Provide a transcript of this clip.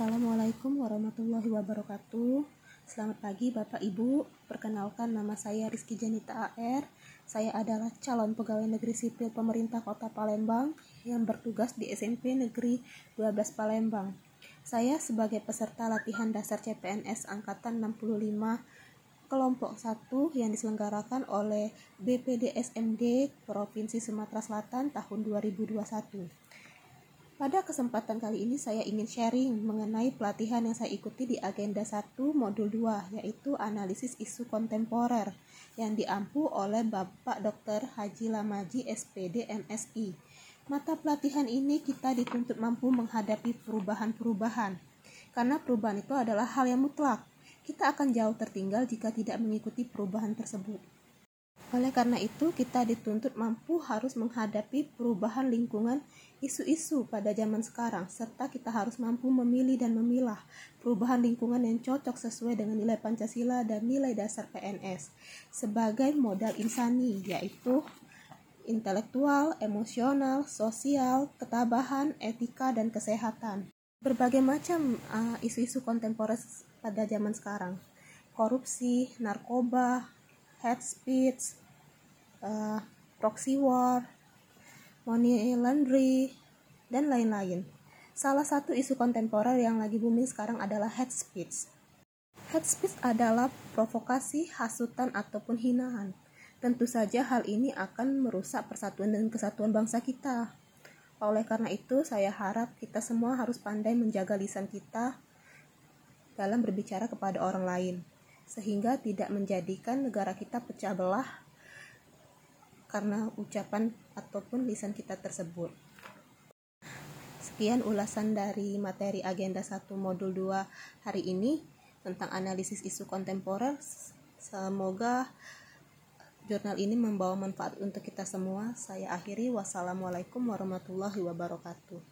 Assalamualaikum warahmatullahi wabarakatuh. Selamat pagi Bapak Ibu. Perkenalkan nama saya Rizky Janita AR. Saya adalah calon pegawai negeri sipil pemerintah Kota Palembang yang bertugas di SMP Negeri 12 Palembang. Saya sebagai peserta latihan dasar CPNS angkatan 65 kelompok 1 yang diselenggarakan oleh BPD SMD Provinsi Sumatera Selatan tahun 2021. Pada kesempatan kali ini saya ingin sharing mengenai pelatihan yang saya ikuti di agenda 1 modul 2 yaitu analisis isu kontemporer yang diampu oleh Bapak Dr. Haji Lamaji SPD MSI. Mata pelatihan ini kita dituntut mampu menghadapi perubahan-perubahan karena perubahan itu adalah hal yang mutlak. Kita akan jauh tertinggal jika tidak mengikuti perubahan tersebut. Oleh karena itu, kita dituntut mampu harus menghadapi perubahan lingkungan isu-isu pada zaman sekarang, serta kita harus mampu memilih dan memilah perubahan lingkungan yang cocok sesuai dengan nilai Pancasila dan nilai dasar PNS sebagai modal insani, yaitu intelektual, emosional, sosial, ketabahan, etika, dan kesehatan. Berbagai macam uh, isu-isu kontemporer pada zaman sekarang, korupsi, narkoba, hate speech, uh, proxy war, money laundry, dan lain-lain. Salah satu isu kontemporer yang lagi booming sekarang adalah hate speech. Hate speech adalah provokasi, hasutan, ataupun hinaan. Tentu saja hal ini akan merusak persatuan dan kesatuan bangsa kita. Oleh karena itu, saya harap kita semua harus pandai menjaga lisan kita dalam berbicara kepada orang lain sehingga tidak menjadikan negara kita pecah belah karena ucapan ataupun lisan kita tersebut. Sekian ulasan dari materi agenda 1 modul 2 hari ini tentang analisis isu kontemporer. Semoga jurnal ini membawa manfaat untuk kita semua. Saya akhiri wassalamualaikum warahmatullahi wabarakatuh.